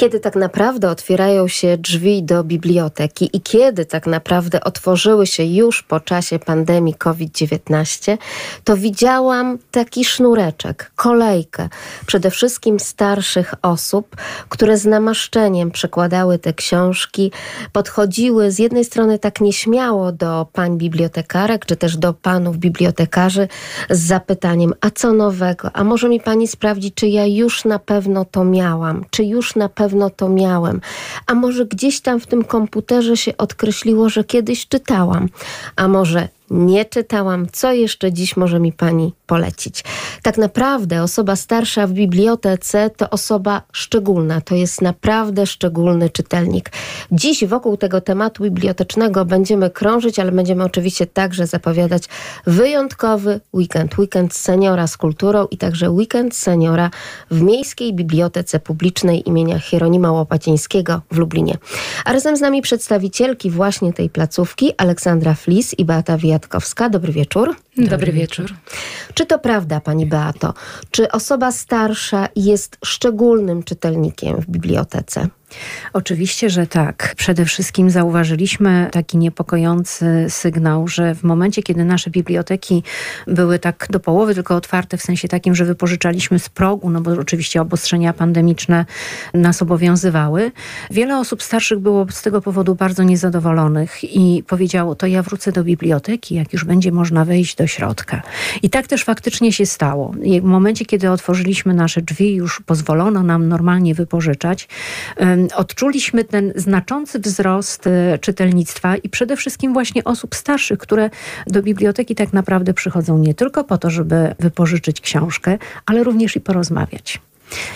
Kiedy tak naprawdę otwierają się drzwi do biblioteki i kiedy tak naprawdę otworzyły się już po czasie pandemii COVID-19, to widziałam taki sznureczek, kolejkę, przede wszystkim starszych osób, które z namaszczeniem przekładały te książki, podchodziły z jednej strony tak nieśmiało do pań bibliotekarek, czy też do panów bibliotekarzy z zapytaniem, a co nowego? A może mi pani sprawdzi, czy ja już na pewno to miałam, czy już na pewno to miałem, a może gdzieś tam w tym komputerze się odkreśliło, że kiedyś czytałam, a może nie czytałam, co jeszcze dziś może mi pani polecić. Tak naprawdę osoba starsza w bibliotece to osoba szczególna, to jest naprawdę szczególny czytelnik. Dziś wokół tego tematu bibliotecznego będziemy krążyć, ale będziemy oczywiście także zapowiadać wyjątkowy weekend, weekend seniora z kulturą i także weekend seniora w Miejskiej Bibliotece Publicznej imienia Hieronima Łopacińskiego w Lublinie. A razem z nami przedstawicielki właśnie tej placówki Aleksandra Flis i Beata Wiatkowska. Dobry wieczór. Dobry wieczór. Czy to prawda, pani Beato? Czy osoba starsza jest szczególnym czytelnikiem w bibliotece? Oczywiście, że tak. Przede wszystkim zauważyliśmy taki niepokojący sygnał, że w momencie, kiedy nasze biblioteki były tak do połowy tylko otwarte, w sensie takim, że wypożyczaliśmy z progu, no bo oczywiście obostrzenia pandemiczne nas obowiązywały, wiele osób starszych było z tego powodu bardzo niezadowolonych i powiedziało, to ja wrócę do biblioteki, jak już będzie można wejść do środka. I tak też faktycznie się stało. W momencie, kiedy otworzyliśmy nasze drzwi, już pozwolono nam normalnie wypożyczać, odczuliśmy ten znaczący wzrost e, czytelnictwa i przede wszystkim właśnie osób starszych, które do biblioteki tak naprawdę przychodzą nie tylko po to, żeby wypożyczyć książkę, ale również i porozmawiać.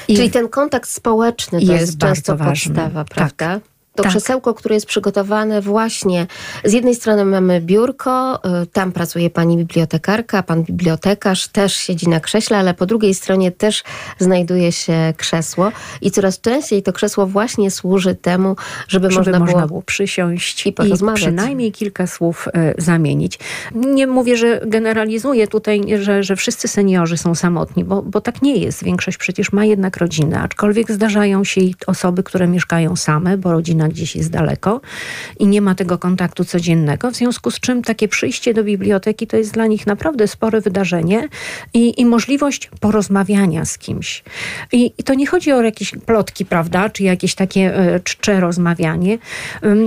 I Czyli ten kontakt społeczny to jest, jest często ważny. podstawa, tak. prawda? Tak to tak. krzesełko, które jest przygotowane właśnie, z jednej strony mamy biurko, y, tam pracuje pani bibliotekarka, pan bibliotekarz też siedzi na krześle, ale po drugiej stronie też znajduje się krzesło i coraz częściej to krzesło właśnie służy temu, żeby, żeby można, można było, było przysiąść i, i przynajmniej kilka słów y, zamienić. Nie mówię, że generalizuję tutaj, że, że wszyscy seniorzy są samotni, bo, bo tak nie jest. Większość przecież ma jednak rodzinę, aczkolwiek zdarzają się i osoby, które mieszkają same, bo rodzina gdzieś jest daleko i nie ma tego kontaktu codziennego, w związku z czym takie przyjście do biblioteki to jest dla nich naprawdę spore wydarzenie i, i możliwość porozmawiania z kimś. I, I, to nie chodzi o jakieś plotki, prawda, czy jakieś takie e, czcze rozmawianie.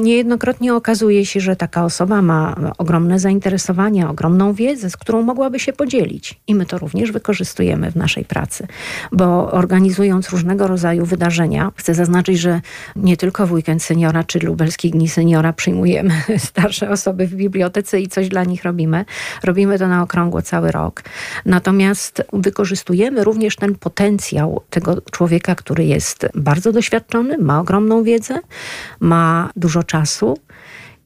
Niejednokrotnie okazuje się, że taka osoba ma ogromne zainteresowania, ogromną wiedzę, z którą mogłaby się podzielić. I my to również wykorzystujemy w naszej pracy, bo organizując różnego rodzaju wydarzenia, chcę zaznaczyć, że nie tylko w weekend seniora czy lubelskich dni seniora przyjmujemy starsze osoby w bibliotece i coś dla nich robimy. Robimy to na okrągło cały rok. Natomiast wykorzystujemy również ten potencjał tego człowieka, który jest bardzo doświadczony, ma ogromną wiedzę, ma dużo czasu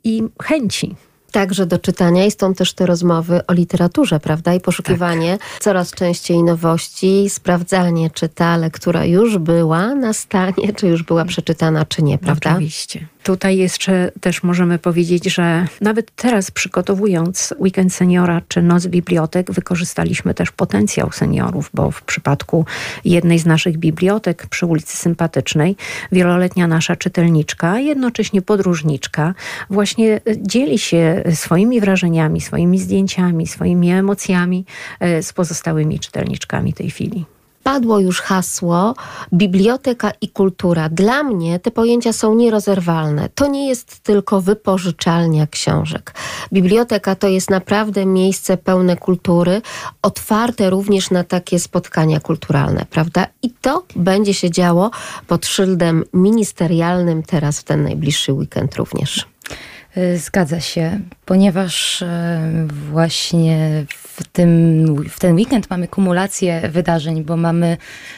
i chęci także do czytania i stąd też te rozmowy o literaturze, prawda? I poszukiwanie tak. coraz częściej nowości, sprawdzanie, czy ta lektura już była na stanie, czy już była przeczytana, czy nie, prawda? Oczywiście. Tutaj jeszcze też możemy powiedzieć, że nawet teraz przygotowując Weekend Seniora czy Noc Bibliotek wykorzystaliśmy też potencjał seniorów, bo w przypadku jednej z naszych bibliotek przy ulicy Sympatycznej wieloletnia nasza czytelniczka, jednocześnie podróżniczka właśnie dzieli się swoimi wrażeniami, swoimi zdjęciami, swoimi emocjami e, z pozostałymi czytelniczkami tej chwili padło już hasło biblioteka i kultura. Dla mnie te pojęcia są nierozerwalne. To nie jest tylko wypożyczalnia książek. Biblioteka to jest naprawdę miejsce pełne kultury, otwarte również na takie spotkania kulturalne, prawda? I to będzie się działo pod szyldem ministerialnym teraz w ten najbliższy weekend również. Y, zgadza się, ponieważ y, właśnie w, tym, w ten weekend mamy kumulację wydarzeń, bo mamy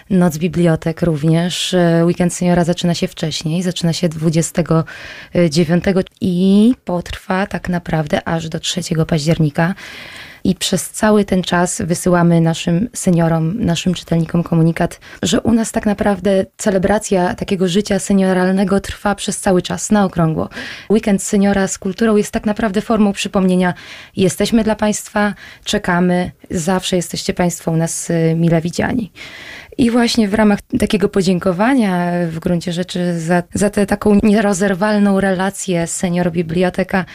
Noc Bibliotek również. Y, weekend Seniora zaczyna się wcześniej, zaczyna się 29 i potrwa tak naprawdę aż do 3 października i przez cały ten czas wysyłamy naszym seniorom, naszym czytelnikom komunikat, że u nas tak naprawdę celebracja takiego życia senioralnego trwa przez cały czas, na okrągło. Weekend seniora z kulturą jest tak naprawdę formą przypomnienia, jesteśmy dla Państwa, czekamy, zawsze jesteście Państwo u nas y, mile widziani. I właśnie w ramach takiego podziękowania w gruncie rzeczy za, za tę taką nierozerwalną relację senior-biblioteka,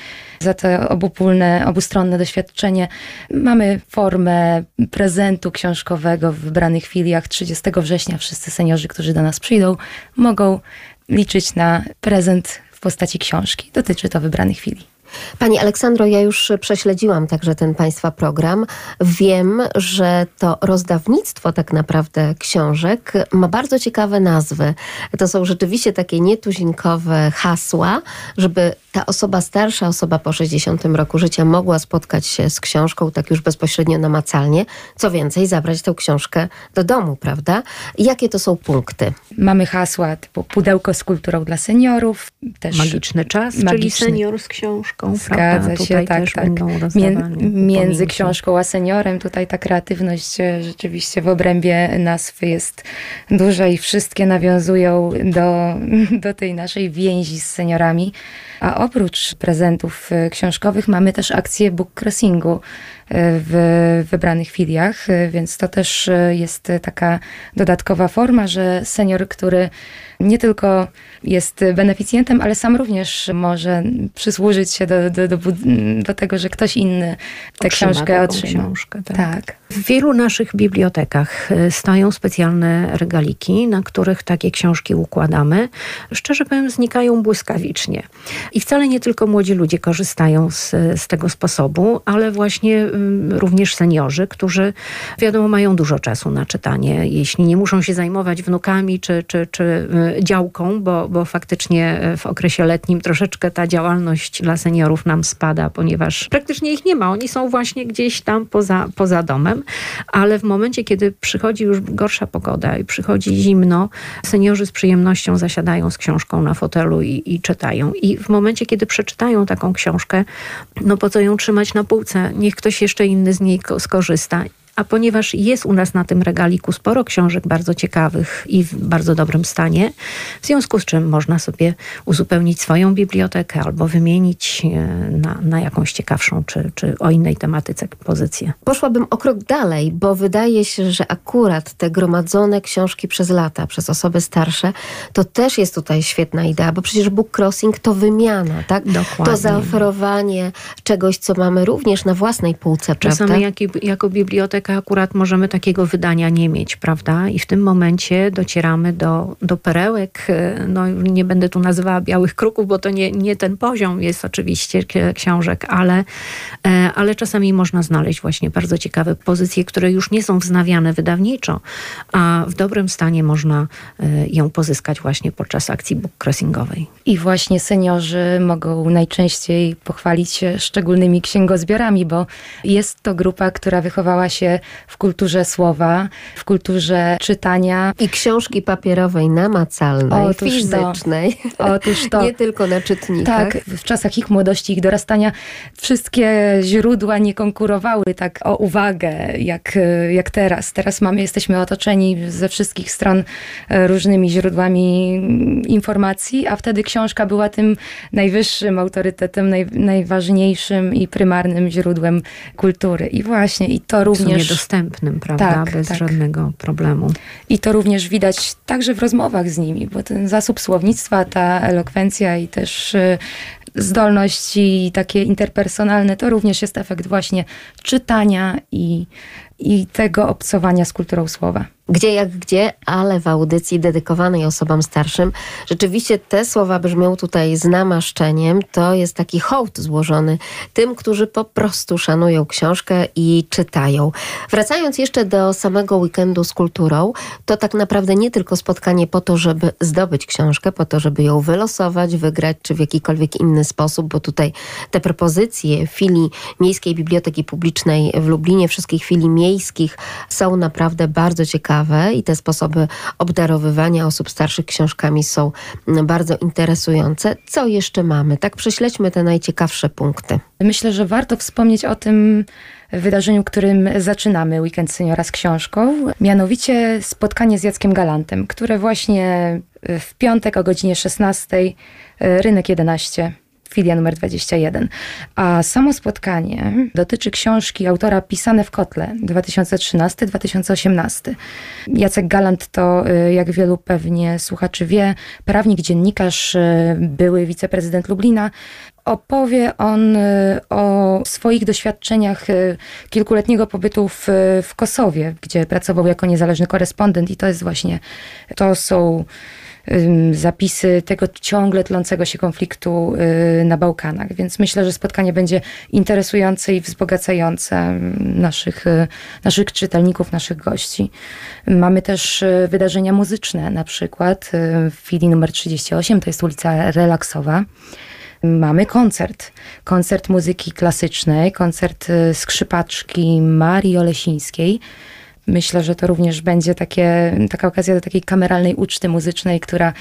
za to obopólne, obustronne doświadczenie, mamy formę prezentu książkowego w wybranych filiach. 30 września wszyscy seniorzy, którzy do nas przyjdą, mogą liczyć na prezent w postaci książki. Dotyczy to wybranych filii. Pani Aleksandro, ja już prześledziłam także ten Państwa program. Wiem, że to rozdawnictwo tak naprawdę książek ma bardzo ciekawe nazwy. To są rzeczywiście takie nietuzinkowe hasła, żeby ta osoba starsza, osoba po 60 roku życia mogła spotkać się z książką tak już bezpośrednio namacalnie. Co więcej, zabrać tę książkę do domu, prawda? Jakie to są punkty? Mamy hasła typu pudełko z kulturą dla seniorów. Też magiczny czas, magiczny. czyli senior z książką. Zgadza prawda? się, tak, tak. między książką a seniorem tutaj ta kreatywność e, rzeczywiście w obrębie nazwy jest duża i wszystkie nawiązują do, do tej naszej więzi z seniorami. A oprócz prezentów e, książkowych mamy też akcję book crossingu e, w wybranych filiach, więc to też jest taka dodatkowa forma, że senior, który nie tylko jest beneficjentem, ale sam również może przysłużyć się do, do, do, do tego, że ktoś inny tę książkę otrzyma. Książkę, tak. tak. W wielu naszych bibliotekach stoją specjalne regaliki, na których takie książki układamy. Szczerze powiem, znikają błyskawicznie. I wcale nie tylko młodzi ludzie korzystają z, z tego sposobu, ale właśnie mm, również seniorzy, którzy wiadomo mają dużo czasu na czytanie. Jeśli nie muszą się zajmować wnukami czy, czy, czy e, działką, bo, bo faktycznie e, w okresie letnim troszeczkę ta działalność dla seniorów nam spada, ponieważ praktycznie ich nie ma. Oni są właśnie gdzieś tam poza, poza domem, ale w momencie, kiedy przychodzi już gorsza pogoda i przychodzi zimno, seniorzy z przyjemnością zasiadają z książką na fotelu i, i czytają. I w momencie, kiedy przeczytają taką książkę, no po co ją trzymać na półce? Niech ktoś jeszcze inny z niej skorzysta a ponieważ jest u nas na tym regaliku sporo książek bardzo ciekawych i w bardzo dobrym stanie, w związku z czym można sobie uzupełnić swoją bibliotekę albo wymienić e, na, na jakąś ciekawszą czy, czy o innej tematyce pozycję. Poszłabym o krok dalej, bo wydaje się, że akurat te gromadzone książki przez lata, przez osoby starsze, to też jest tutaj świetna idea, bo przecież book crossing to wymiana, tak? Dokładnie. To zaoferowanie czegoś, co mamy również na własnej półce, Czasami prawda? Jak, jako biblioteka akurat możemy takiego wydania nie mieć, prawda? I w tym momencie docieramy do, do perełek. No, nie będę tu nazywała białych kruków, bo to nie, nie ten poziom jest oczywiście książek, ale, e, ale czasami można znaleźć właśnie bardzo ciekawe pozycje, które już nie są wznawiane wydawniczo, a w dobrym stanie można e, ją pozyskać właśnie podczas akcji bookcrossingowej. I właśnie seniorzy mogą najczęściej pochwalić się szczególnymi księgozbiorami, bo jest to grupa, która wychowała się w kulturze słowa, w kulturze czytania. I książki papierowej, namacalnej, otóż fizycznej. To, otóż to. nie tylko na czytnikach. Tak, w czasach ich młodości, ich dorastania wszystkie źródła nie konkurowały tak o uwagę jak, jak teraz. Teraz mamy, jesteśmy otoczeni ze wszystkich stron e, różnymi źródłami informacji, a wtedy książka była tym najwyższym autorytetem, naj, najważniejszym i prymarnym źródłem kultury. I właśnie, i to również dostępnym, prawda? Tak, Bez tak. żadnego problemu. I to również widać także w rozmowach z nimi, bo ten zasób słownictwa, ta elokwencja i też y, zdolności takie interpersonalne, to również jest efekt właśnie czytania i, i tego obcowania z kulturą słowa gdzie jak gdzie, ale w audycji dedykowanej osobom starszym. Rzeczywiście te słowa brzmią tutaj z namaszczeniem. To jest taki hołd złożony tym, którzy po prostu szanują książkę i czytają. Wracając jeszcze do samego weekendu z kulturą, to tak naprawdę nie tylko spotkanie po to, żeby zdobyć książkę, po to, żeby ją wylosować, wygrać, czy w jakikolwiek inny sposób, bo tutaj te propozycje filii Miejskiej Biblioteki Publicznej w Lublinie, wszystkich filii miejskich są naprawdę bardzo ciekawe i te sposoby obdarowywania osób starszych książkami są bardzo interesujące. Co jeszcze mamy? Tak prześledźmy te najciekawsze punkty. Myślę, że warto wspomnieć o tym wydarzeniu, którym zaczynamy Weekend Seniora z książką, mianowicie spotkanie z Jackiem Galantem, które właśnie w piątek o godzinie 16 Rynek 11 filia numer 21. A samo spotkanie dotyczy książki autora Pisane w kotle 2013-2018. Jacek Galant to, y, jak wielu pewnie słuchaczy wie, prawnik, dziennikarz, y, były wiceprezydent Lublina, opowie on y, o swoich doświadczeniach kilkuletniego pobytu w, w Kosowie, gdzie pracował jako niezależny korespondent i to jest właśnie, to są zapisy tego ciągle tlącego się konfliktu y, na Bałkanach. Więc myślę, że spotkanie będzie interesujące i wzbogacające naszych, y, naszych czytelników, naszych gości. Mamy też y, wydarzenia muzyczne, na przykład w chwili numer 38, to jest ulica Relaksowa. Mamy koncert, koncert muzyki klasycznej, koncert skrzypaczki Marii Olesińskiej myślę, że to również będzie takie, taka okazja do takiej kameralnej uczty muzycznej, która,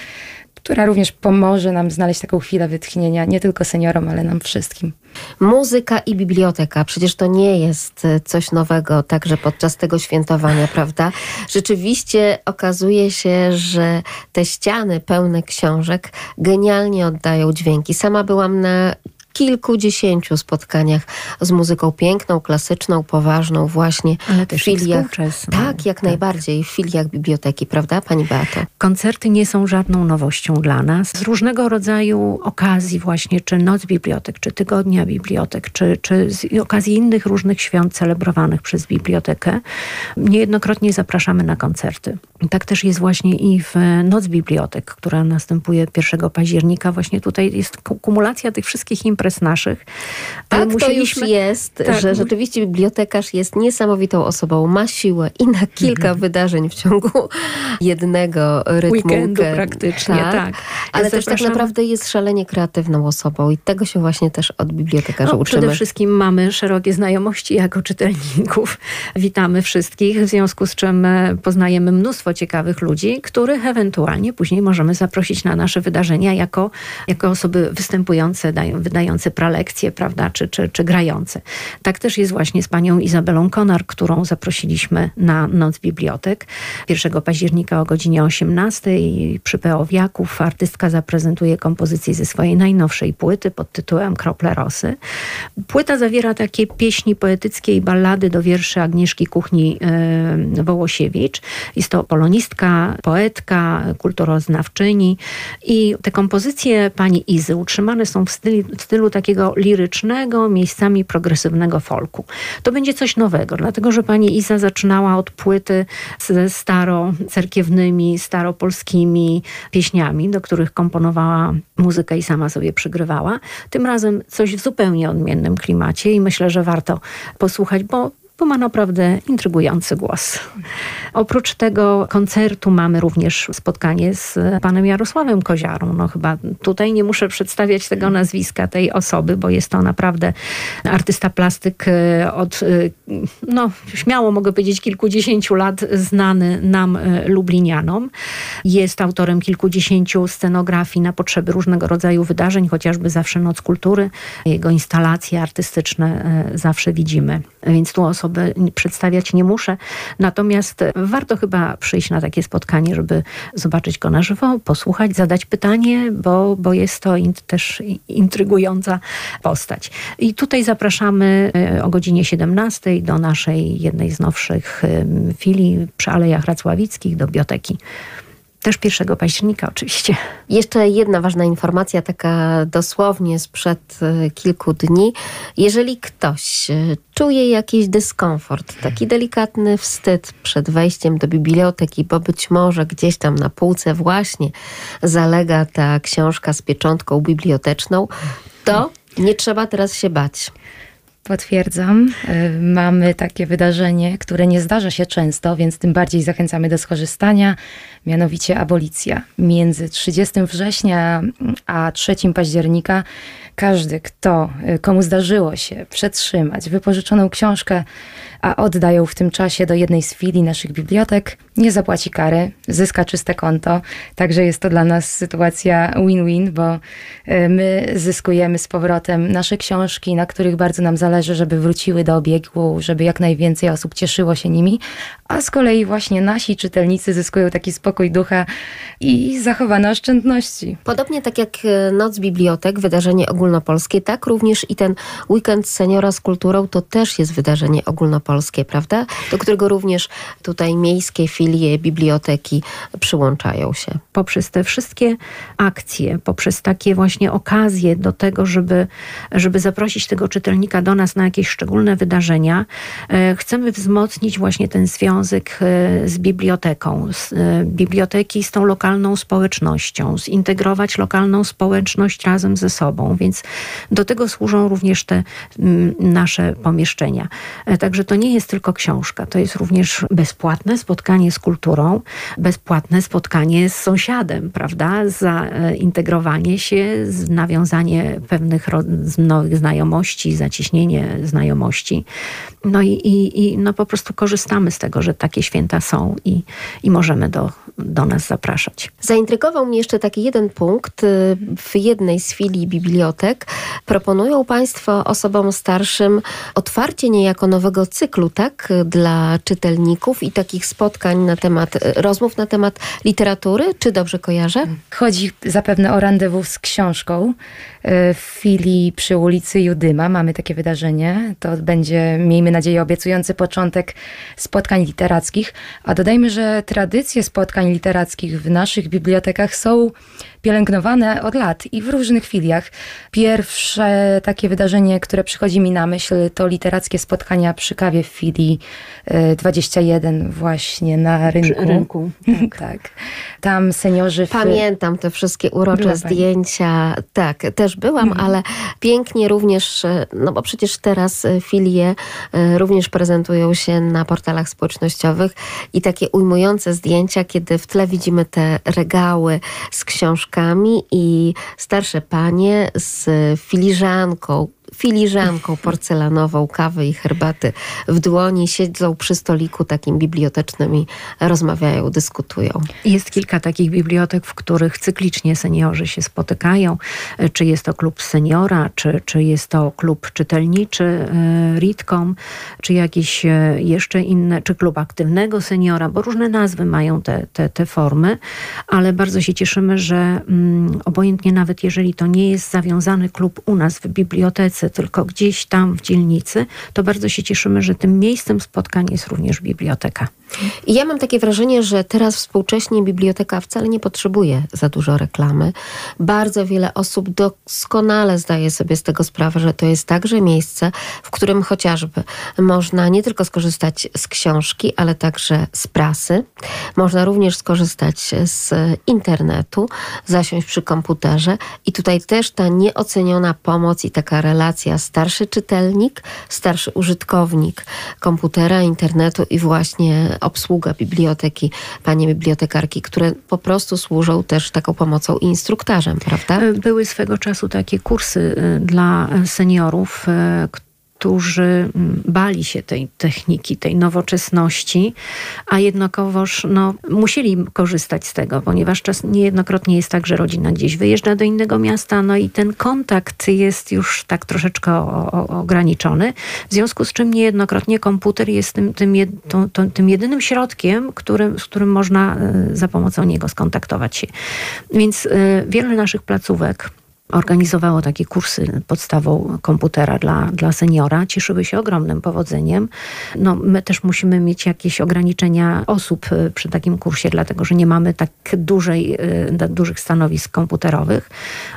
która również pomoże nam znaleźć taką chwilę wytchnienia, nie tylko seniorom, ale nam wszystkim. Muzyka i biblioteka, przecież to nie jest e, coś nowego także podczas tego świętowania, prawda? Rzeczywiście okazuje się, że te ściany pełne książek genialnie oddają dźwięki. Sama byłam na kilkudziesięciu spotkaniach z muzyką piękną, klasyczną, poważną, właśnie Ale też w filiach. Tak, jak tak. najbardziej, w filiach biblioteki, prawda, pani Beato? Koncerty nie są żadną nowością dla nas. Z różnego rodzaju okazji, właśnie, czy Noc Bibliotek, czy Tygodnia Bibliotek, czy, czy z okazji innych różnych świąt celebrowanych przez bibliotekę, niejednokrotnie zapraszamy na koncerty. Tak też jest właśnie i w Noc Bibliotek, która następuje 1 października. Właśnie tutaj jest kumulacja tych wszystkich imprez okres naszych. Ale tak musieliśmy... to już jest, tak. że rzeczywiście bibliotekarz jest niesamowitą osobą, ma siłę i na kilka mhm. wydarzeń w ciągu jednego rytmu. Weekendu praktycznie, tak. tak. Ale ja też tak naprawdę jest szalenie kreatywną osobą i tego się właśnie też od bibliotekarzy no, uczymy. Przede wszystkim mamy szerokie znajomości jako czytelników. Witamy wszystkich, w związku z czym e, poznajemy mnóstwo ciekawych ludzi, których ewentualnie później możemy zaprosić na nasze wydarzenia jako, jako osoby występujące, dają, wydające czytające pralekcje, prawda, czy, czy, czy grające. Tak też jest właśnie z panią Izabelą Konar, którą zaprosiliśmy na Noc Bibliotek 1 października o godzinie 18 przy Peowiaków. Artystka zaprezentuje kompozycję ze swojej najnowszej płyty pod tytułem Krople Rosy. Płyta zawiera takie pieśni poetyckie i ballady do wierszy Agnieszki Kuchni yy, Wołosiewicz. Jest to polonistka, poetka, kulturoznawczyni i te kompozycje pani Izy utrzymane są w stylu, w stylu stylu takiego lirycznego, miejscami progresywnego folku. To będzie coś nowego, dlatego że pani Iza zaczynała od płyty ze starocerkiewnymi, staropolskimi pieśniami, do których komponowała muzykę i sama sobie przygrywała. Tym razem coś w zupełnie odmiennym klimacie i myślę, że warto posłuchać, bo bo ma naprawdę intrygujący głos. Oprócz tego koncertu mamy również spotkanie z panem Jarosławem Koziarą. No chyba tutaj nie muszę przedstawiać tego nazwiska tej osoby, bo jest to naprawdę artysta plastyk e, od, e, no śmiało mogę powiedzieć, kilkudziesięciu lat znany nam e, lublinianom. Jest autorem kilkudziesięciu scenografii na potrzeby różnego rodzaju wydarzeń, chociażby zawsze Noc Kultury. Jego instalacje artystyczne zawsze widzimy. Więc tu osoba osoby przedstawiać nie muszę. Natomiast warto chyba przyjść na takie spotkanie, żeby zobaczyć go na żywo, posłuchać, zadać pytanie, bo, bo jest to też intrygująca postać. I tutaj zapraszamy e, o godzinie 17 do naszej jednej z nowszych filii przy Alejach Racławickich do biblioteki. Też 1 października oczywiście. Jeszcze jedna ważna informacja, taka dosłownie sprzed e, kilku dni. Jeżeli ktoś e, czuje jakiś dyskomfort, taki delikatny wstyd przed wejściem do biblioteki, bo być może gdzieś tam na półce właśnie zalega ta książka z pieczątką biblioteczną, to nie trzeba teraz się bać. Potwierdzam. E, mamy takie wydarzenie, które nie zdarza się często, więc tym bardziej zachęcamy do skorzystania, mianowicie abolicja. Między 30 września a 3 października każdy, kto, e, komu zdarzyło się przetrzymać wypożyczoną książkę, a oddają w tym czasie do jednej z filii naszych bibliotek, nie zapłaci kary, zyska czyste konto. Także jest to dla nas sytuacja win-win, bo e, my zyskujemy z powrotem nasze książki, na których bardzo nam zależy należy, żeby wróciły do obiegu, żeby jak najwięcej osób cieszyło się nimi, a z kolei właśnie nasi czytelnicy zyskują taki spokój ducha i zachowane oszczędności. Podobnie tak jak e, Noc Bibliotek, wydarzenie ogólnopolskie, tak również i ten weekend seniora z kulturą to też jest wydarzenie ogólnopolskie, prawda? Do którego również tutaj miejskie filie biblioteki przyłączają się. Poprzez te wszystkie akcje, poprzez takie właśnie okazje do tego, żeby, żeby zaprosić tego czytelnika do nas na jakieś szczególne wydarzenia, e, chcemy wzmocnić właśnie ten związek e, z biblioteką, z biblioteki z tą lokalną społecznością, zintegrować lokalną społeczność razem ze sobą, więc do tego służą również te nasze pomieszczenia. E, także to nie jest tylko książka, to jest również bezpłatne spotkanie z kulturą, bezpłatne spotkanie z sąsiadem, prawda? Zaintegrowanie się, nawiązanie pewnych nowych znajomości, znajomości. No i, i, i no po prostu korzystamy z tego, że takie święta są i, i możemy do, do nas zapraszać. Zaintrygował mnie jeszcze taki jeden punkt. W jednej z filii bibliotek proponują Państwo osobom starszym otwarcie niejako nowego cyklu, tak, dla czytelników i takich spotkań na temat, rozmów na temat literatury, czy dobrze kojarzę? Chodzi zapewne o rendezvous z książką. W filii przy ulicy Judyma mamy takie wydarzenie. To będzie, miejmy nadzieję, obiecujący początek spotkań literackich. A dodajmy, że tradycje spotkań literackich w naszych bibliotekach są pielęgnowane od lat i w różnych filiach. Pierwsze takie wydarzenie, które przychodzi mi na myśl, to literackie spotkania przy kawie w filii 21 e, właśnie na rynku. Przy rynku. Tak. tak. Tam seniorzy... W... Pamiętam te wszystkie urocze Była zdjęcia. Pani. Tak, też byłam, mhm. ale pięknie również, e, no bo przecież teraz e, filie również prezentują się na portalach społecznościowych i takie ujmujące zdjęcia, kiedy w tle widzimy te regały z książkami i starsze panie z filiżanką, filiżanką porcelanową kawy i herbaty w dłoni, siedzą przy stoliku takim bibliotecznym i rozmawiają, dyskutują. Jest kilka takich bibliotek, w których cyklicznie seniorzy się spotykają. Czy jest to klub seniora, czy, czy jest to klub czytelniczy e, Ritcom, czy jakieś e, jeszcze inne, czy klub aktywnego seniora, bo różne nazwy mają te, te, te formy, ale bardzo się cieszymy, że mm, obojętnie nawet jeżeli to nie jest zawiązany klub u nas w bibliotece, tylko gdzieś tam w dzielnicy, to bardzo się cieszymy, że tym miejscem spotkań jest również biblioteka. Ja mam takie wrażenie, że teraz współcześnie biblioteka wcale nie potrzebuje za dużo reklamy. Bardzo wiele osób doskonale zdaje sobie z tego sprawę, że to jest także miejsce, w którym chociażby można nie tylko skorzystać z książki, ale także z prasy. Można również skorzystać z internetu, zasiąść przy komputerze i tutaj też ta nieoceniona pomoc i taka relacja starszy czytelnik, starszy użytkownik komputera, internetu i właśnie obsługa biblioteki, panie bibliotekarki, które po prostu służą też taką pomocą i instruktarzem, prawda? Były swego czasu takie kursy y, dla seniorów, y, którzy mm, bali się tej techniki, tej nowoczesności, a jednakowoż no, musieli korzystać z tego, ponieważ czas niejednokrotnie jest tak, że rodzina gdzieś wyjeżdża do innego miasta, no i ten kontakt jest już tak troszeczkę o, o, ograniczony, w związku z czym niejednokrotnie komputer jest tym, tym, jed, to, to, tym jedynym środkiem, którym, z którym można e, za pomocą niego skontaktować się. Więc y, wiele naszych placówek organizowało takie kursy podstawą komputera dla, dla seniora. Cieszyły się ogromnym powodzeniem. No, my też musimy mieć jakieś ograniczenia osób y, przy takim kursie, dlatego że nie mamy tak dużej, y, dużych stanowisk komputerowych,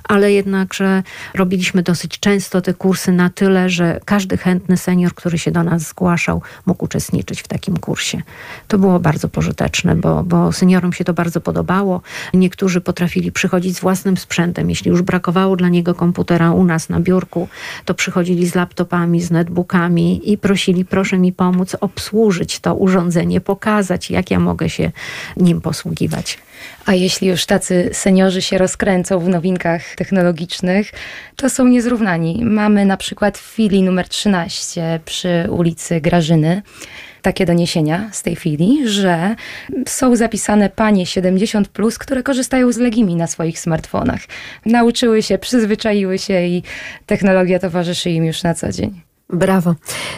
ale jednakże robiliśmy dosyć często te kursy na tyle, że każdy chętny senior, który się do nas zgłaszał, mógł uczestniczyć w takim kursie. To było bardzo pożyteczne, bo, bo seniorom się to bardzo podobało. Niektórzy potrafili przychodzić z własnym sprzętem, jeśli już brakowało brakowało dla niego komputera u nas na biurku, to przychodzili z laptopami, z netbookami i prosili, proszę mi pomóc obsłużyć to urządzenie, pokazać, jak ja mogę się nim posługiwać. A jeśli już tacy seniorzy się rozkręcą w nowinkach technologicznych, to są niezrównani. Mamy na przykład w filii numer 13 przy ulicy Grażyny takie doniesienia z tej chwili, że są zapisane panie 70, plus, które korzystają z Legimi na swoich smartfonach. Nauczyły się, przyzwyczaiły się i technologia towarzyszy im już na co dzień. Brawo.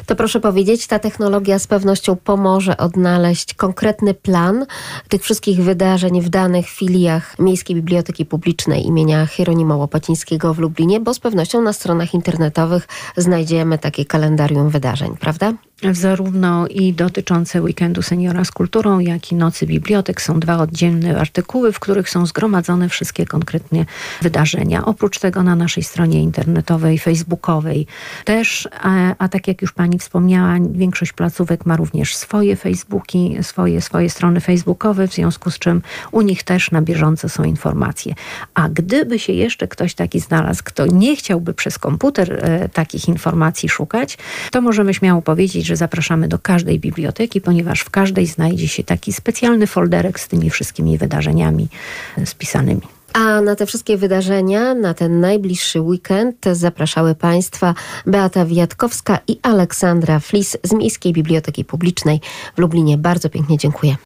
To proszę powiedzieć, ta technologia z pewnością pomoże odnaleźć konkretny plan tych wszystkich wydarzeń w danych filiach Miejskiej Biblioteki Publicznej imienia Hieronima Łopacińskiego w Lublinie, bo z pewnością na stronach internetowych znajdziemy takie kalendarium wydarzeń, prawda? Zarówno i dotyczące weekendu seniora z kulturą, jak i nocy bibliotek są dwa oddzielne artykuły, w których są zgromadzone wszystkie konkretnie wydarzenia. Oprócz tego na naszej stronie internetowej, facebookowej też, a, a tak jak już pani wspomniała, większość placówek ma również swoje Facebooki, swoje, swoje strony facebookowe, w związku z czym u nich też na bieżąco są informacje. A gdyby się jeszcze ktoś taki znalazł, kto nie chciałby przez komputer e, takich informacji szukać, to możemy śmiało powiedzieć, że zapraszamy do każdej biblioteki, ponieważ w każdej znajdzie się taki specjalny folderek z tymi wszystkimi wydarzeniami spisanymi. A na te wszystkie wydarzenia, na ten najbliższy weekend zapraszały Państwa Beata Wiatkowska i Aleksandra Flis z Miejskiej Biblioteki Publicznej w Lublinie. Bardzo pięknie dziękuję.